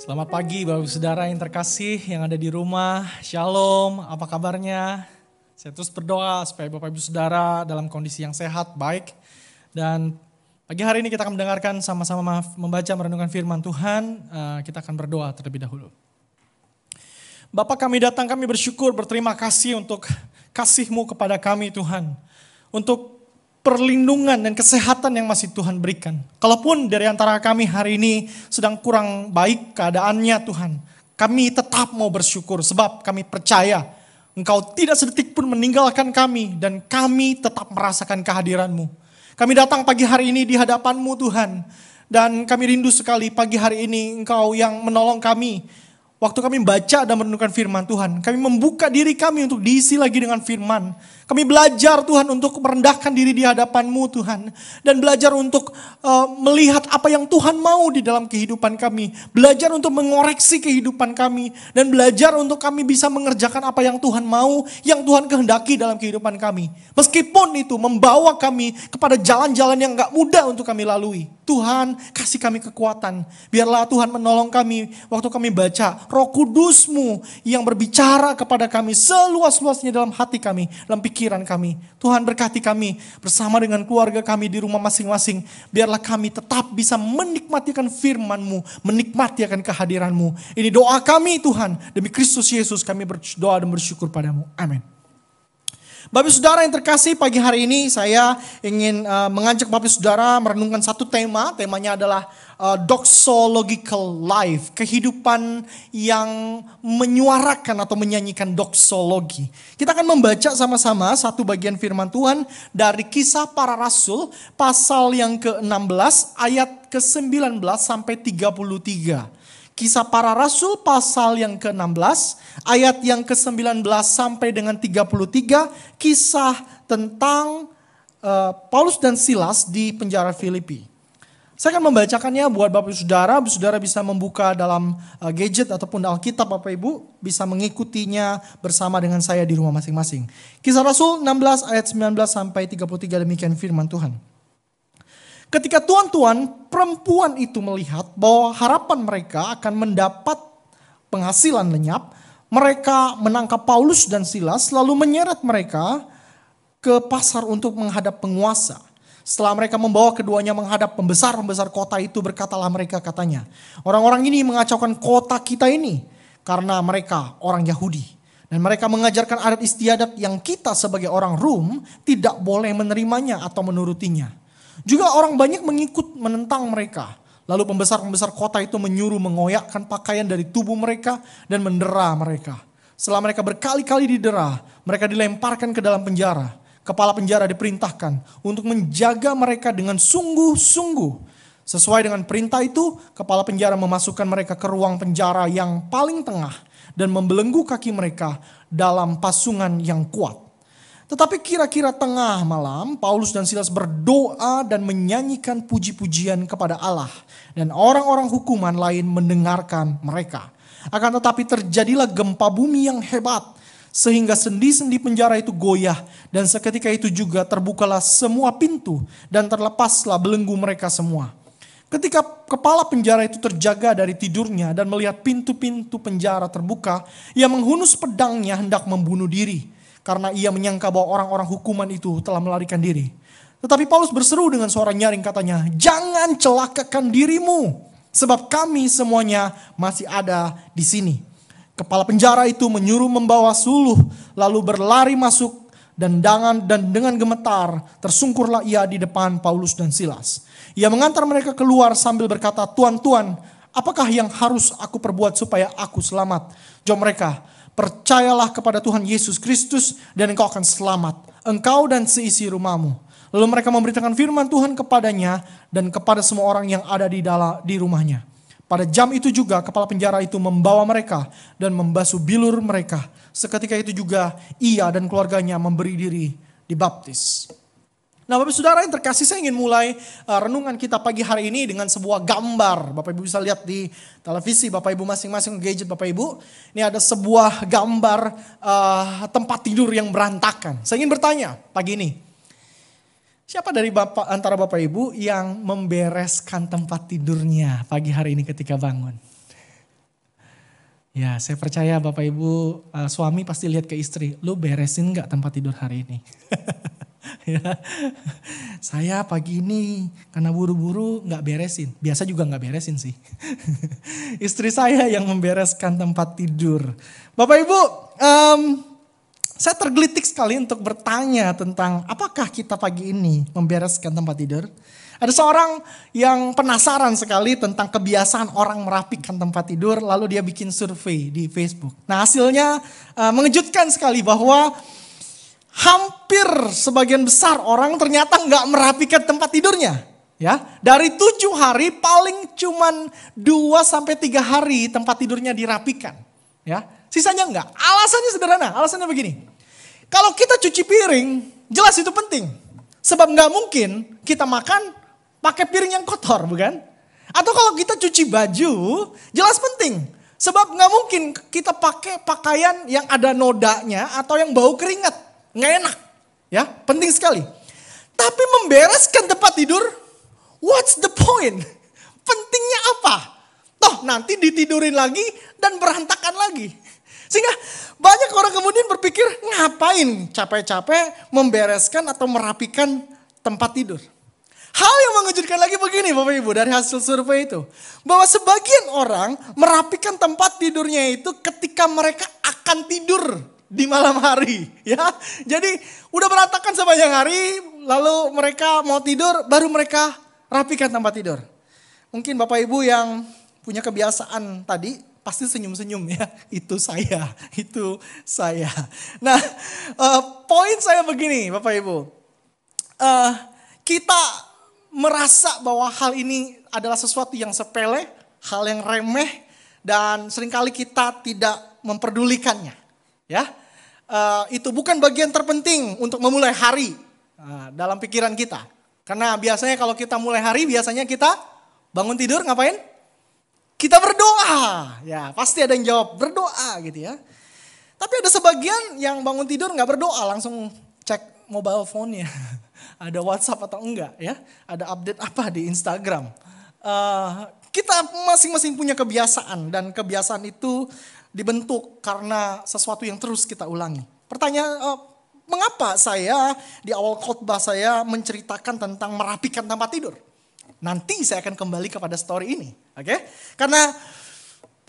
Selamat pagi Bapak Saudara yang terkasih yang ada di rumah. Shalom, apa kabarnya? Saya terus berdoa supaya Bapak Ibu Saudara dalam kondisi yang sehat, baik. Dan pagi hari ini kita akan mendengarkan sama-sama membaca merenungkan firman Tuhan. Eh, kita akan berdoa terlebih dahulu. Bapak kami datang, kami bersyukur, berterima kasih untuk kasih-Mu kepada kami Tuhan. Untuk perlindungan dan kesehatan yang masih Tuhan berikan. Kalaupun dari antara kami hari ini sedang kurang baik keadaannya Tuhan, kami tetap mau bersyukur sebab kami percaya Engkau tidak sedetik pun meninggalkan kami dan kami tetap merasakan kehadiranmu. Kami datang pagi hari ini di hadapanmu Tuhan dan kami rindu sekali pagi hari ini Engkau yang menolong kami Waktu kami baca dan merenungkan firman Tuhan, kami membuka diri kami untuk diisi lagi dengan firman. Kami belajar Tuhan untuk merendahkan diri di hadapan-Mu Tuhan. Dan belajar untuk uh, melihat apa yang Tuhan mau di dalam kehidupan kami. Belajar untuk mengoreksi kehidupan kami. Dan belajar untuk kami bisa mengerjakan apa yang Tuhan mau, yang Tuhan kehendaki dalam kehidupan kami. Meskipun itu membawa kami kepada jalan-jalan yang gak mudah untuk kami lalui. Tuhan kasih kami kekuatan. Biarlah Tuhan menolong kami waktu kami baca roh kudusmu yang berbicara kepada kami seluas-luasnya dalam hati kami, dalam pikiran kami. Tuhan berkati kami bersama dengan keluarga kami di rumah masing-masing. Biarlah kami tetap bisa menikmati akan firmanmu, menikmati akan kehadiranmu. Ini doa kami Tuhan. Demi Kristus Yesus kami berdoa dan bersyukur padamu. Amin. Bapak Saudara yang terkasih, pagi hari ini saya ingin uh, mengajak Bapak Saudara merenungkan satu tema. Temanya adalah uh, doxological life, kehidupan yang menyuarakan atau menyanyikan doxologi. Kita akan membaca sama-sama satu bagian firman Tuhan dari Kisah Para Rasul pasal yang ke-16 ayat ke-19 sampai 33. Kisah para Rasul pasal yang ke-16 ayat yang ke-19 sampai dengan 33 kisah tentang uh, Paulus dan Silas di penjara Filipi. Saya akan membacakannya buat Bapak Ibu Saudara, Bapak Saudara bisa membuka dalam uh, gadget ataupun Alkitab Bapak Ibu, bisa mengikutinya bersama dengan saya di rumah masing-masing. Kisah Rasul 16 ayat 19 sampai 33 demikian firman Tuhan. Ketika tuan-tuan perempuan itu melihat bahwa harapan mereka akan mendapat penghasilan lenyap, mereka menangkap Paulus dan Silas lalu menyeret mereka ke pasar untuk menghadap penguasa. Setelah mereka membawa keduanya menghadap pembesar-pembesar kota itu berkatalah mereka katanya, orang-orang ini mengacaukan kota kita ini karena mereka orang Yahudi. Dan mereka mengajarkan adat istiadat yang kita sebagai orang Rum tidak boleh menerimanya atau menurutinya. Juga orang banyak mengikut menentang mereka. Lalu pembesar-pembesar kota itu menyuruh mengoyakkan pakaian dari tubuh mereka dan mendera mereka. Setelah mereka berkali-kali didera, mereka dilemparkan ke dalam penjara. Kepala penjara diperintahkan untuk menjaga mereka dengan sungguh-sungguh. Sesuai dengan perintah itu, kepala penjara memasukkan mereka ke ruang penjara yang paling tengah dan membelenggu kaki mereka dalam pasungan yang kuat. Tetapi kira-kira tengah malam, Paulus dan Silas berdoa dan menyanyikan puji-pujian kepada Allah. Dan orang-orang hukuman lain mendengarkan mereka. Akan tetapi terjadilah gempa bumi yang hebat. Sehingga sendi-sendi penjara itu goyah. Dan seketika itu juga terbukalah semua pintu. Dan terlepaslah belenggu mereka semua. Ketika kepala penjara itu terjaga dari tidurnya dan melihat pintu-pintu penjara terbuka, ia menghunus pedangnya hendak membunuh diri karena ia menyangka bahwa orang-orang hukuman itu telah melarikan diri. Tetapi Paulus berseru dengan suara nyaring katanya, jangan celakakan dirimu, sebab kami semuanya masih ada di sini. Kepala penjara itu menyuruh membawa suluh, lalu berlari masuk dan dengan dan dengan gemetar tersungkurlah ia di depan Paulus dan Silas. Ia mengantar mereka keluar sambil berkata, Tuan, Tuan, apakah yang harus aku perbuat supaya aku selamat? Jawab mereka, Percayalah kepada Tuhan Yesus Kristus dan engkau akan selamat. Engkau dan seisi rumahmu. Lalu mereka memberitakan firman Tuhan kepadanya dan kepada semua orang yang ada di dalam di rumahnya. Pada jam itu juga kepala penjara itu membawa mereka dan membasuh bilur mereka. Seketika itu juga ia dan keluarganya memberi diri dibaptis. Nah Bapak Saudara yang terkasih saya ingin mulai uh, renungan kita pagi hari ini dengan sebuah gambar. Bapak Ibu bisa lihat di televisi Bapak Ibu masing-masing gadget Bapak Ibu. Ini ada sebuah gambar uh, tempat tidur yang berantakan. Saya ingin bertanya pagi ini. Siapa dari bapak antara Bapak Ibu yang membereskan tempat tidurnya pagi hari ini ketika bangun? Ya, saya percaya Bapak Ibu uh, suami pasti lihat ke istri, lu beresin nggak tempat tidur hari ini? ya. Saya pagi ini karena buru-buru nggak beresin. Biasa juga nggak beresin sih. istri saya yang membereskan tempat tidur. Bapak Ibu, um, saya tergelitik sekali untuk bertanya tentang apakah kita pagi ini membereskan tempat tidur. Ada seorang yang penasaran sekali tentang kebiasaan orang merapikan tempat tidur, lalu dia bikin survei di Facebook. Nah hasilnya uh, mengejutkan sekali bahwa hampir sebagian besar orang ternyata nggak merapikan tempat tidurnya. Ya, dari tujuh hari paling cuman dua sampai tiga hari tempat tidurnya dirapikan. Ya, sisanya enggak. Alasannya sederhana, alasannya begini. Kalau kita cuci piring, jelas itu penting. Sebab nggak mungkin kita makan pakai piring yang kotor, bukan? Atau kalau kita cuci baju, jelas penting. Sebab nggak mungkin kita pakai pakaian yang ada nodanya atau yang bau keringat. Nggak enak. Ya, penting sekali. Tapi membereskan tempat tidur, what's the point? Pentingnya apa? Toh nanti ditidurin lagi dan berantakan lagi. Sehingga banyak orang kemudian berpikir ngapain capek-capek membereskan atau merapikan tempat tidur. Hal yang mengejutkan lagi begini Bapak Ibu dari hasil survei itu. Bahwa sebagian orang merapikan tempat tidurnya itu ketika mereka akan tidur di malam hari. ya. Jadi udah berantakan sepanjang hari lalu mereka mau tidur baru mereka rapikan tempat tidur. Mungkin Bapak Ibu yang punya kebiasaan tadi pasti senyum-senyum ya. Itu saya, itu saya. Nah uh, poin saya begini Bapak Ibu. Uh, kita merasa bahwa hal ini adalah sesuatu yang sepele, hal yang remeh, dan sering kali kita tidak memperdulikannya. Ya, uh, itu bukan bagian terpenting untuk memulai hari uh, dalam pikiran kita. Karena biasanya kalau kita mulai hari, biasanya kita bangun tidur ngapain? Kita berdoa. Ya, pasti ada yang jawab berdoa gitu ya. Tapi ada sebagian yang bangun tidur nggak berdoa, langsung cek mobile phone-nya. ada WhatsApp atau enggak ya, ada update apa di Instagram. Uh, kita masing-masing punya kebiasaan dan kebiasaan itu dibentuk karena sesuatu yang terus kita ulangi. Pertanyaan, uh, mengapa saya di awal khotbah saya menceritakan tentang merapikan tempat tidur? Nanti saya akan kembali kepada story ini, oke? Okay? Karena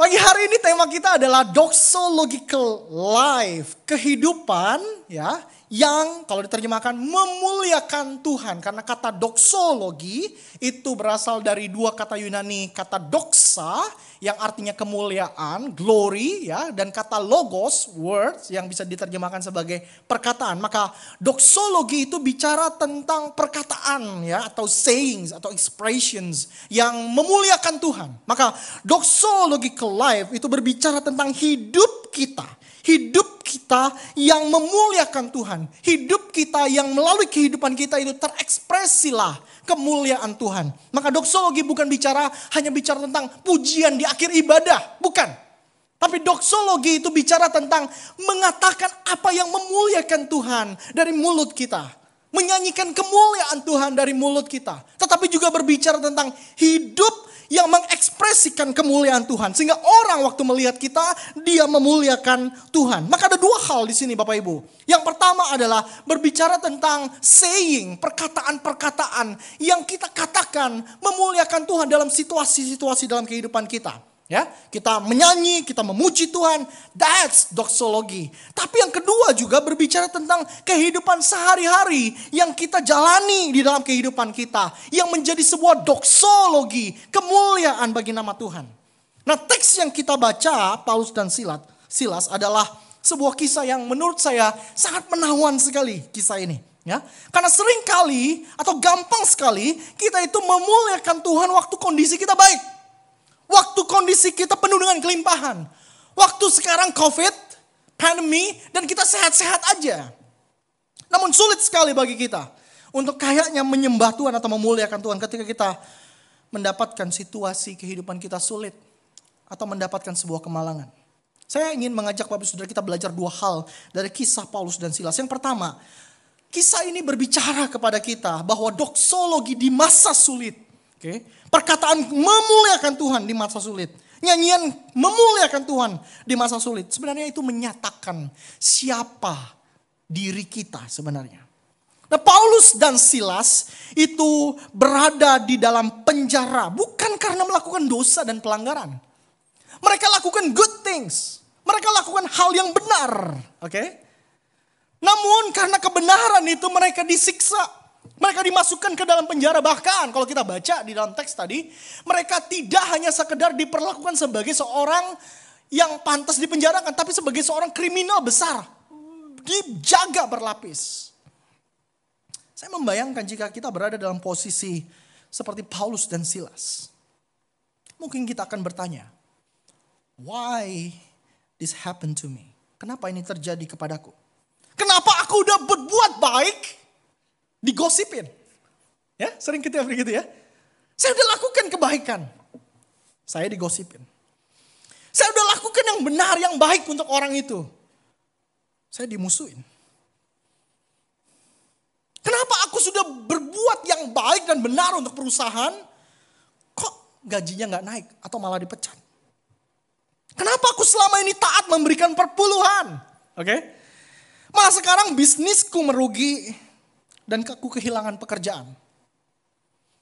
Pagi hari ini tema kita adalah doxological life, kehidupan ya yang kalau diterjemahkan memuliakan Tuhan. Karena kata doksologi itu berasal dari dua kata Yunani kata doxa yang artinya kemuliaan glory ya dan kata logos words yang bisa diterjemahkan sebagai perkataan. Maka doksologi itu bicara tentang perkataan ya atau sayings atau expressions yang memuliakan Tuhan. Maka doxological life itu berbicara tentang hidup kita Hidup kita yang memuliakan Tuhan. Hidup kita yang melalui kehidupan kita itu terekspresilah kemuliaan Tuhan. Maka doksologi bukan bicara hanya bicara tentang pujian di akhir ibadah. Bukan. Tapi doksologi itu bicara tentang mengatakan apa yang memuliakan Tuhan dari mulut kita. Menyanyikan kemuliaan Tuhan dari mulut kita. Tetapi juga berbicara tentang hidup yang mengekspresikan kemuliaan Tuhan. Sehingga orang waktu melihat kita, dia memuliakan Tuhan. Maka ada dua hal di sini Bapak Ibu. Yang pertama adalah berbicara tentang saying, perkataan-perkataan yang kita katakan memuliakan Tuhan dalam situasi-situasi dalam kehidupan kita. Ya, kita menyanyi, kita memuji Tuhan. That's doxology. Tapi yang kedua juga berbicara tentang kehidupan sehari-hari yang kita jalani di dalam kehidupan kita. Yang menjadi sebuah doxology, kemuliaan bagi nama Tuhan. Nah teks yang kita baca, Paulus dan Silas, Silas adalah sebuah kisah yang menurut saya sangat menawan sekali kisah ini. Ya, karena sering kali atau gampang sekali kita itu memuliakan Tuhan waktu kondisi kita baik. Waktu kondisi kita penuh dengan kelimpahan. Waktu sekarang COVID, pandemi, dan kita sehat-sehat aja. Namun sulit sekali bagi kita untuk kayaknya menyembah Tuhan atau memuliakan Tuhan ketika kita mendapatkan situasi kehidupan kita sulit atau mendapatkan sebuah kemalangan. Saya ingin mengajak Bapak Saudara kita belajar dua hal dari kisah Paulus dan Silas. Yang pertama, kisah ini berbicara kepada kita bahwa doksologi di masa sulit Okay. Perkataan memuliakan Tuhan di masa sulit. Nyanyian memuliakan Tuhan di masa sulit. Sebenarnya itu menyatakan siapa diri kita sebenarnya. Nah Paulus dan Silas itu berada di dalam penjara bukan karena melakukan dosa dan pelanggaran. Mereka lakukan good things. Mereka lakukan hal yang benar. Oke. Okay? Namun karena kebenaran itu mereka disiksa. Mereka dimasukkan ke dalam penjara. Bahkan kalau kita baca di dalam teks tadi. Mereka tidak hanya sekedar diperlakukan sebagai seorang yang pantas dipenjarakan. Tapi sebagai seorang kriminal besar. Dijaga berlapis. Saya membayangkan jika kita berada dalam posisi seperti Paulus dan Silas. Mungkin kita akan bertanya, why this happened to me? Kenapa ini terjadi kepadaku? Kenapa aku udah berbuat baik, digosipin? Ya, sering kita begitu ya. Saya udah lakukan kebaikan, saya digosipin. Saya udah lakukan yang benar, yang baik untuk orang itu. Saya dimusuhin. Kenapa aku sudah berbuat yang baik dan benar untuk perusahaan, kok gajinya nggak naik atau malah dipecat? Kenapa aku selama ini taat memberikan perpuluhan? Oke, okay? malah sekarang bisnisku merugi dan aku kehilangan pekerjaan.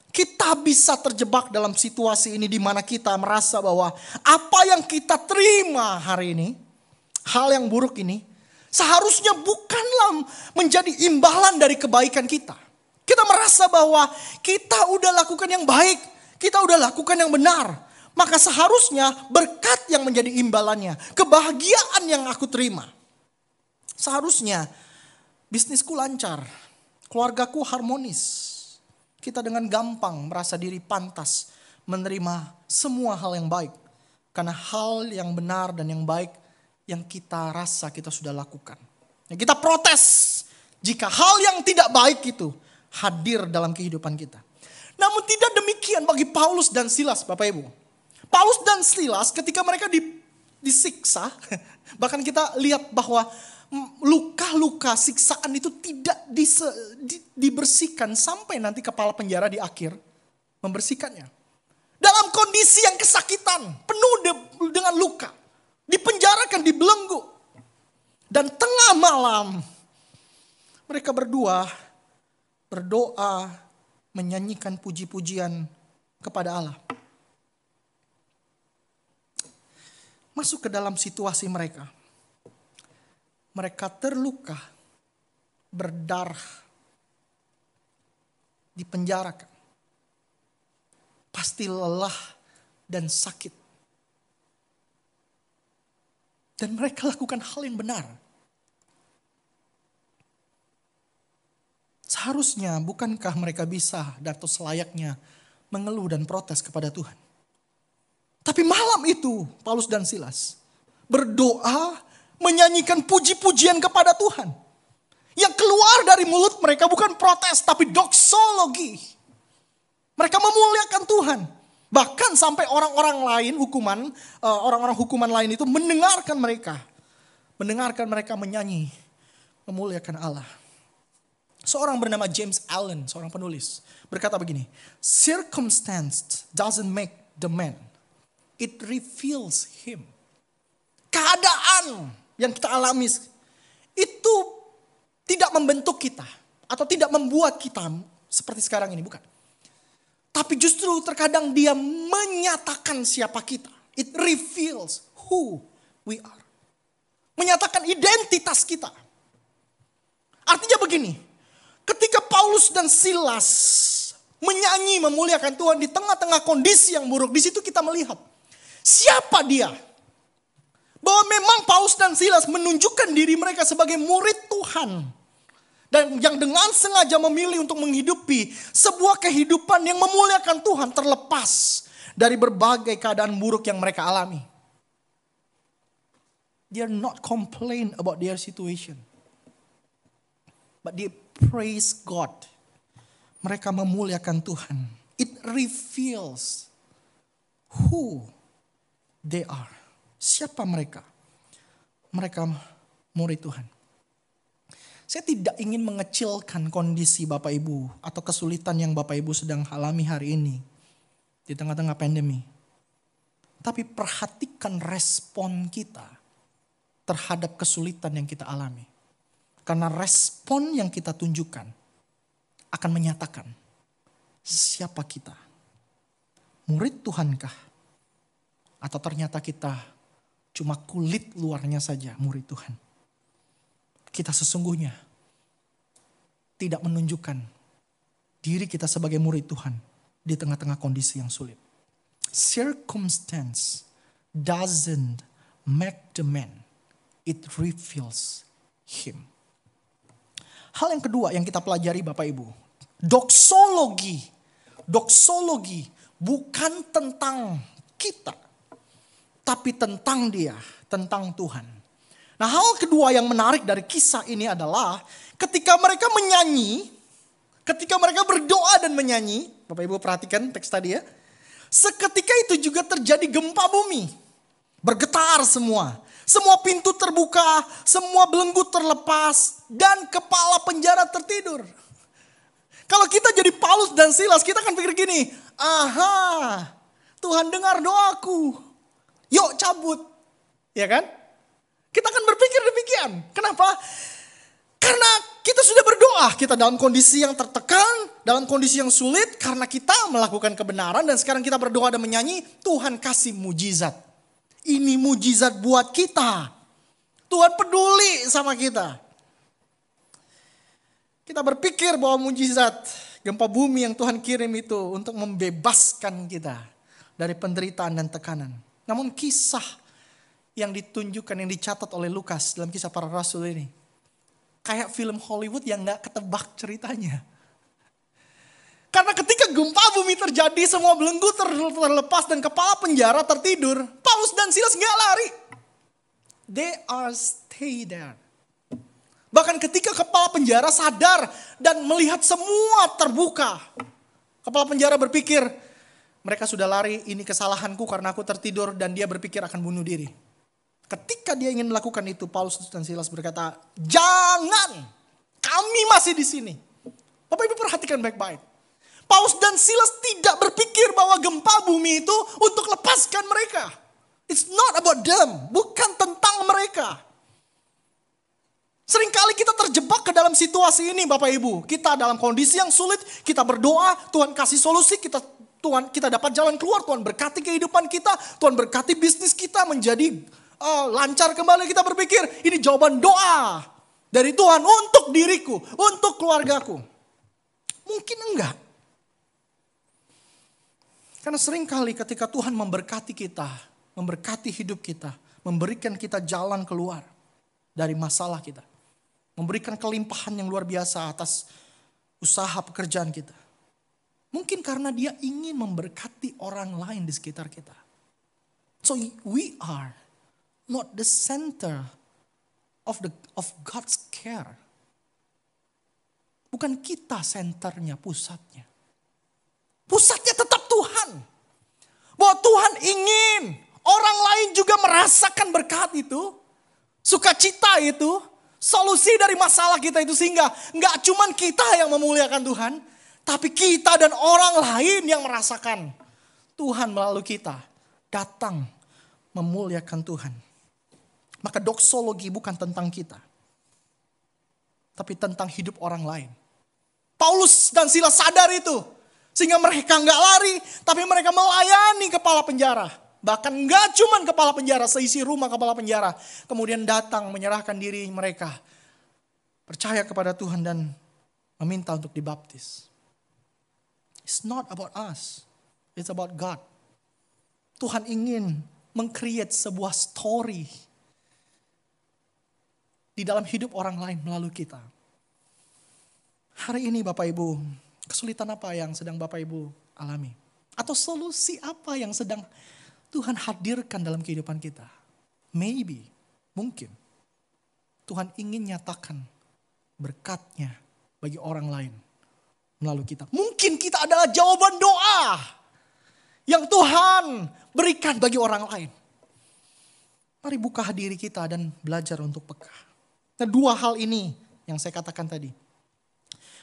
Kita bisa terjebak dalam situasi ini di mana kita merasa bahwa apa yang kita terima hari ini, hal yang buruk ini, Seharusnya bukanlah menjadi imbalan dari kebaikan kita. Kita merasa bahwa kita udah lakukan yang baik, kita udah lakukan yang benar. Maka seharusnya berkat yang menjadi imbalannya, kebahagiaan yang aku terima. Seharusnya bisnisku lancar, keluargaku harmonis. Kita dengan gampang merasa diri pantas menerima semua hal yang baik. Karena hal yang benar dan yang baik yang kita rasa kita sudah lakukan. Ya, kita protes jika hal yang tidak baik itu hadir dalam kehidupan kita. Namun tidak demikian bagi Paulus dan Silas, Bapak Ibu. Paulus dan Silas ketika mereka di, disiksa, bahkan kita lihat bahwa luka-luka siksaan itu tidak dise, di, dibersihkan sampai nanti kepala penjara di akhir membersihkannya. Dalam kondisi yang kesakitan, penuh de, dengan luka dipenjarakan, dibelenggu. Dan tengah malam mereka berdua berdoa menyanyikan puji-pujian kepada Allah. Masuk ke dalam situasi mereka. Mereka terluka, berdarah, dipenjarakan. Pasti lelah dan sakit. Dan mereka lakukan hal yang benar. Seharusnya bukankah mereka bisa atau selayaknya mengeluh dan protes kepada Tuhan. Tapi malam itu Paulus dan Silas berdoa menyanyikan puji-pujian kepada Tuhan. Yang keluar dari mulut mereka bukan protes tapi doksologi. Mereka memuliakan Tuhan. Bahkan sampai orang-orang lain hukuman, eh, orang-orang hukuman lain itu mendengarkan mereka. Mendengarkan mereka menyanyi, memuliakan Allah. Seorang bernama James Allen, seorang penulis, berkata begini, Circumstance doesn't make the man, it reveals him. Keadaan yang kita alami itu tidak membentuk kita atau tidak membuat kita seperti sekarang ini, bukan. Tapi justru terkadang dia menyatakan siapa kita. It reveals who we are. Menyatakan identitas kita. Artinya begini, ketika Paulus dan Silas menyanyi memuliakan Tuhan di tengah-tengah kondisi yang buruk, di situ kita melihat siapa dia. Bahwa memang Paulus dan Silas menunjukkan diri mereka sebagai murid Tuhan dan yang dengan sengaja memilih untuk menghidupi sebuah kehidupan yang memuliakan Tuhan terlepas dari berbagai keadaan buruk yang mereka alami. They are not complain about their situation. But they praise God. Mereka memuliakan Tuhan. It reveals who they are. Siapa mereka? Mereka murid Tuhan. Saya tidak ingin mengecilkan kondisi Bapak Ibu atau kesulitan yang Bapak Ibu sedang alami hari ini di tengah-tengah pandemi. Tapi perhatikan respon kita terhadap kesulitan yang kita alami. Karena respon yang kita tunjukkan akan menyatakan siapa kita. Murid Tuhankah? Atau ternyata kita cuma kulit luarnya saja murid Tuhan. Kita sesungguhnya tidak menunjukkan diri kita sebagai murid Tuhan di tengah-tengah kondisi yang sulit. Circumstance doesn't make the man, it reveals him. Hal yang kedua yang kita pelajari Bapak Ibu, doksologi. Doksologi bukan tentang kita, tapi tentang dia, tentang Tuhan. Nah hal kedua yang menarik dari kisah ini adalah ketika mereka menyanyi, ketika mereka berdoa dan menyanyi, Bapak Ibu perhatikan teks tadi ya. Seketika itu juga terjadi gempa bumi. Bergetar semua. Semua pintu terbuka, semua belenggu terlepas, dan kepala penjara tertidur. Kalau kita jadi Paulus dan Silas, kita akan pikir gini, aha, Tuhan dengar doaku. Yuk cabut. Ya kan? Kita akan berpikir demikian. Kenapa? Karena kita sudah berdoa, kita dalam kondisi yang tertekan, dalam kondisi yang sulit karena kita melakukan kebenaran dan sekarang kita berdoa dan menyanyi, Tuhan kasih mujizat. Ini mujizat buat kita. Tuhan peduli sama kita. Kita berpikir bahwa mujizat gempa bumi yang Tuhan kirim itu untuk membebaskan kita dari penderitaan dan tekanan. Namun kisah yang ditunjukkan, yang dicatat oleh Lukas dalam kisah para rasul ini. Kayak film Hollywood yang gak ketebak ceritanya. Karena ketika gempa bumi terjadi, semua belenggu terlepas dan kepala penjara tertidur, Paulus dan Silas gak lari. They are stay there. Bahkan ketika kepala penjara sadar dan melihat semua terbuka. Kepala penjara berpikir, mereka sudah lari, ini kesalahanku karena aku tertidur dan dia berpikir akan bunuh diri. Ketika dia ingin melakukan itu, Paulus dan Silas berkata, jangan, kami masih di sini. Bapak Ibu perhatikan baik-baik. Paulus dan Silas tidak berpikir bahwa gempa bumi itu untuk lepaskan mereka. It's not about them, bukan tentang mereka. Seringkali kita terjebak ke dalam situasi ini Bapak Ibu. Kita dalam kondisi yang sulit, kita berdoa, Tuhan kasih solusi, kita Tuhan kita dapat jalan keluar, Tuhan berkati kehidupan kita, Tuhan berkati bisnis kita menjadi uh, lancar kembali. Kita berpikir ini jawaban doa dari Tuhan untuk diriku, untuk keluargaku. Mungkin enggak. Karena sering kali ketika Tuhan memberkati kita, memberkati hidup kita, memberikan kita jalan keluar dari masalah kita. Memberikan kelimpahan yang luar biasa atas usaha pekerjaan kita. Mungkin karena dia ingin memberkati orang lain di sekitar kita. So we are not the center of the of God's care. Bukan kita senternya, pusatnya. Pusatnya tetap Tuhan. Bahwa Tuhan ingin orang lain juga merasakan berkat itu. Sukacita itu. Solusi dari masalah kita itu sehingga nggak cuman kita yang memuliakan Tuhan. Tapi kita dan orang lain yang merasakan Tuhan melalui kita datang memuliakan Tuhan. Maka doksologi bukan tentang kita. Tapi tentang hidup orang lain. Paulus dan Silas sadar itu. Sehingga mereka nggak lari, tapi mereka melayani kepala penjara. Bahkan nggak cuma kepala penjara, seisi rumah kepala penjara. Kemudian datang menyerahkan diri mereka. Percaya kepada Tuhan dan meminta untuk dibaptis. It's not about us. It's about God. Tuhan ingin mengcreate sebuah story di dalam hidup orang lain melalui kita. Hari ini Bapak Ibu, kesulitan apa yang sedang Bapak Ibu alami? Atau solusi apa yang sedang Tuhan hadirkan dalam kehidupan kita? Maybe, mungkin. Tuhan ingin nyatakan berkatnya bagi orang lain melalui kita. Mungkin kita adalah jawaban doa yang Tuhan berikan bagi orang lain. Mari buka diri kita dan belajar untuk peka. Nah dua hal ini yang saya katakan tadi.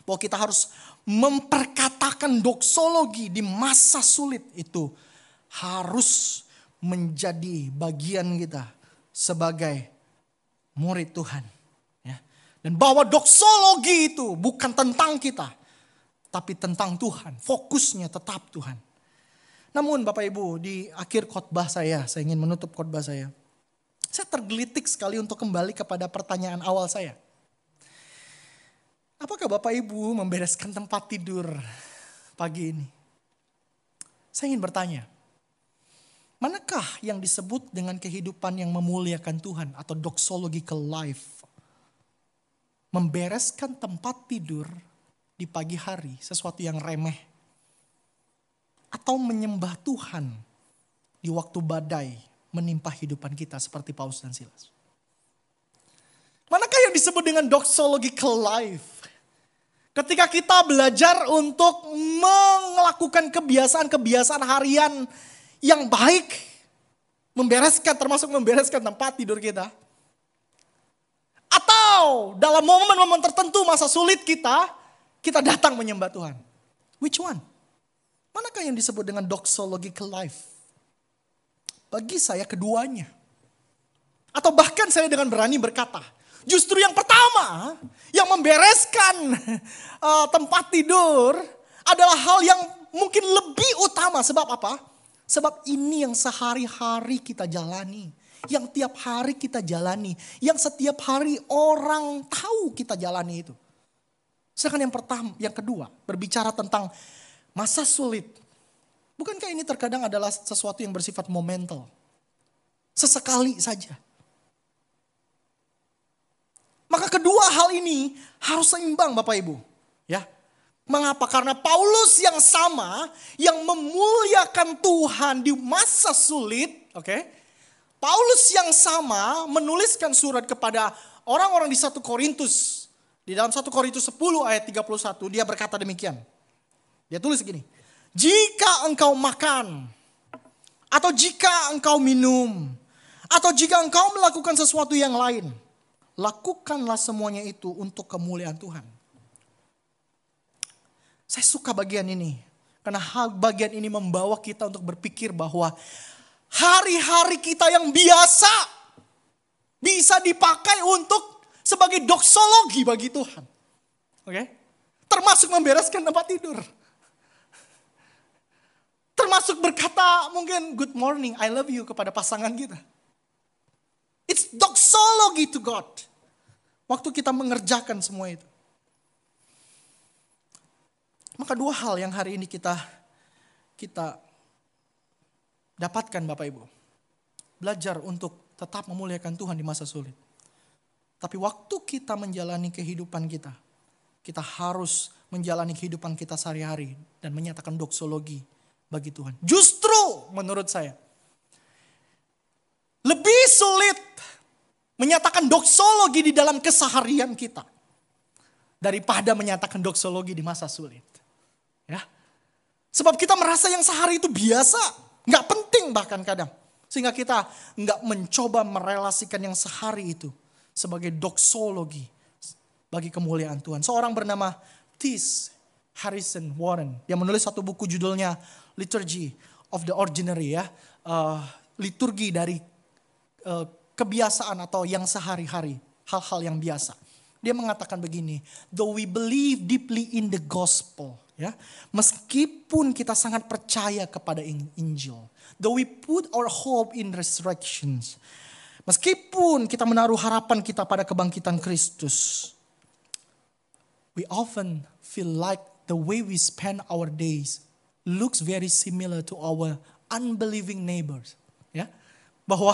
Bahwa kita harus memperkatakan doksologi di masa sulit itu harus menjadi bagian kita sebagai murid Tuhan. Ya. Dan bahwa doksologi itu bukan tentang kita, tapi tentang Tuhan. Fokusnya tetap Tuhan. Namun Bapak Ibu, di akhir khotbah saya, saya ingin menutup khotbah saya. Saya tergelitik sekali untuk kembali kepada pertanyaan awal saya. Apakah Bapak Ibu membereskan tempat tidur pagi ini? Saya ingin bertanya, manakah yang disebut dengan kehidupan yang memuliakan Tuhan atau doxological life? Membereskan tempat tidur di pagi hari sesuatu yang remeh atau menyembah Tuhan di waktu badai menimpa hidupan kita seperti Paulus dan Silas. Manakah yang disebut dengan doxological life? Ketika kita belajar untuk melakukan kebiasaan-kebiasaan harian yang baik, membereskan termasuk membereskan tempat tidur kita. Atau dalam momen-momen tertentu masa sulit kita, kita datang menyembah Tuhan. Which one? Manakah yang disebut dengan doxological life? Bagi saya keduanya. Atau bahkan saya dengan berani berkata, justru yang pertama yang membereskan uh, tempat tidur adalah hal yang mungkin lebih utama. Sebab apa? Sebab ini yang sehari-hari kita jalani. Yang tiap hari kita jalani. Yang setiap hari orang tahu kita jalani itu. Sedangkan yang pertama, yang kedua berbicara tentang masa sulit. Bukankah ini terkadang adalah sesuatu yang bersifat momental? Sesekali saja. Maka kedua hal ini harus seimbang Bapak Ibu. Ya. Mengapa? Karena Paulus yang sama yang memuliakan Tuhan di masa sulit, oke? Okay? Paulus yang sama menuliskan surat kepada orang-orang di satu Korintus. Di dalam satu Korintus 10 ayat 31 dia berkata demikian. Dia tulis gini, jika engkau makan, atau jika engkau minum, atau jika engkau melakukan sesuatu yang lain, lakukanlah semuanya itu untuk kemuliaan Tuhan. Saya suka bagian ini, karena hal bagian ini membawa kita untuk berpikir bahwa hari-hari kita yang biasa bisa dipakai untuk sebagai doksologi bagi Tuhan. Oke? Termasuk membereskan tempat tidur. Termasuk berkata mungkin good morning, I love you kepada pasangan kita. It's doxology to God. Waktu kita mengerjakan semua itu. Maka dua hal yang hari ini kita kita dapatkan Bapak Ibu. Belajar untuk tetap memuliakan Tuhan di masa sulit. Tapi waktu kita menjalani kehidupan kita, kita harus menjalani kehidupan kita sehari-hari dan menyatakan doksologi bagi Tuhan. Justru menurut saya lebih sulit menyatakan doksologi di dalam keseharian kita daripada menyatakan doksologi di masa sulit. Ya. Sebab kita merasa yang sehari itu biasa, nggak penting bahkan kadang. Sehingga kita nggak mencoba merelasikan yang sehari itu sebagai doksologi bagi kemuliaan Tuhan. Seorang bernama Tis Harrison Warren. Dia menulis satu buku judulnya Liturgy of the Ordinary ya. Uh, liturgi dari uh, kebiasaan atau yang sehari-hari. Hal-hal yang biasa. Dia mengatakan begini, though we believe deeply in the gospel, ya, meskipun kita sangat percaya kepada Injil, though we put our hope in resurrections, meskipun kita menaruh harapan kita pada kebangkitan Kristus, we often feel like the way we spend our days looks very similar to our unbelieving neighbors. Ya, bahwa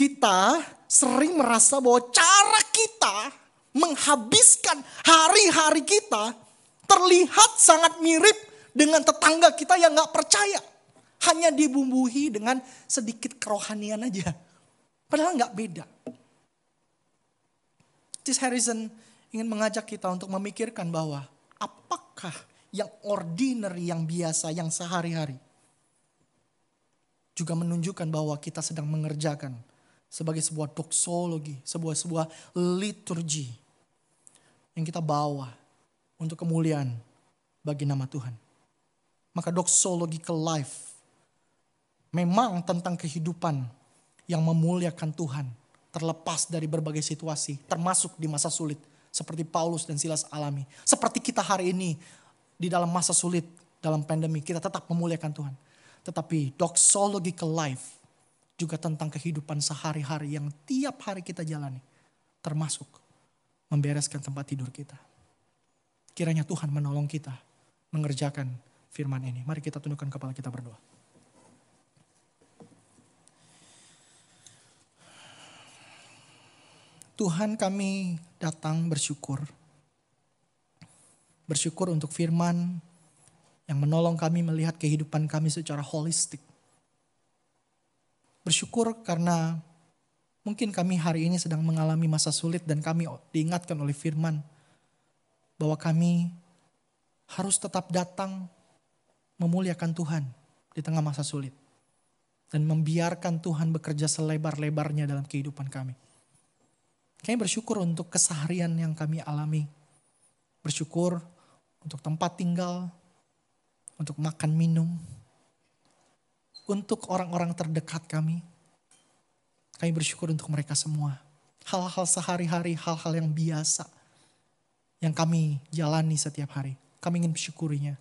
kita sering merasa bahwa cara kita menghabiskan hari-hari kita terlihat sangat mirip dengan tetangga kita yang nggak percaya. Hanya dibumbuhi dengan sedikit kerohanian aja. Padahal nggak beda. Tis Harrison ingin mengajak kita untuk memikirkan bahwa apakah yang ordinary, yang biasa, yang sehari-hari. Juga menunjukkan bahwa kita sedang mengerjakan sebagai sebuah doksologi, sebuah sebuah liturgi yang kita bawa untuk kemuliaan bagi nama Tuhan. Maka doxological life memang tentang kehidupan yang memuliakan Tuhan, terlepas dari berbagai situasi, termasuk di masa sulit, seperti Paulus dan Silas alami. Seperti kita hari ini di dalam masa sulit, dalam pandemi, kita tetap memuliakan Tuhan. Tetapi doxological life juga tentang kehidupan sehari-hari yang tiap hari kita jalani, termasuk membereskan tempat tidur kita. Kiranya Tuhan menolong kita mengerjakan firman ini. Mari kita tundukkan kepala kita berdoa. Tuhan kami datang bersyukur. Bersyukur untuk firman yang menolong kami melihat kehidupan kami secara holistik. Bersyukur karena mungkin kami hari ini sedang mengalami masa sulit dan kami diingatkan oleh firman bahwa kami harus tetap datang memuliakan Tuhan di tengah masa sulit. Dan membiarkan Tuhan bekerja selebar-lebarnya dalam kehidupan kami. Kami bersyukur untuk keseharian yang kami alami. Bersyukur untuk tempat tinggal, untuk makan minum, untuk orang-orang terdekat kami. Kami bersyukur untuk mereka semua. Hal-hal sehari-hari, hal-hal yang biasa yang kami jalani setiap hari. Kami ingin bersyukurinya.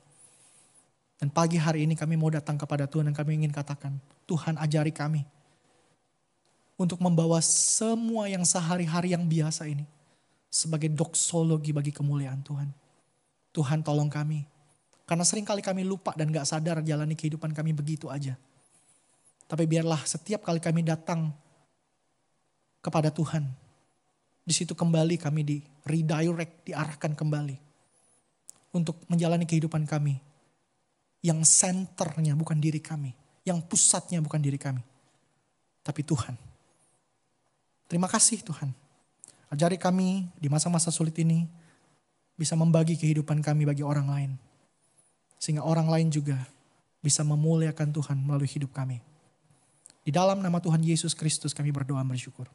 Dan pagi hari ini kami mau datang kepada Tuhan dan kami ingin katakan, Tuhan ajari kami untuk membawa semua yang sehari-hari yang biasa ini sebagai doksologi bagi kemuliaan Tuhan. Tuhan tolong kami. Karena sering kali kami lupa dan gak sadar jalani kehidupan kami begitu aja. Tapi biarlah setiap kali kami datang kepada Tuhan, di situ kembali kami di redirect, diarahkan kembali untuk menjalani kehidupan kami yang senternya bukan diri kami, yang pusatnya bukan diri kami, tapi Tuhan. Terima kasih Tuhan. Ajari kami di masa-masa sulit ini bisa membagi kehidupan kami bagi orang lain. Sehingga orang lain juga bisa memuliakan Tuhan melalui hidup kami. Di dalam nama Tuhan Yesus Kristus kami berdoa bersyukur.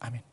Amin.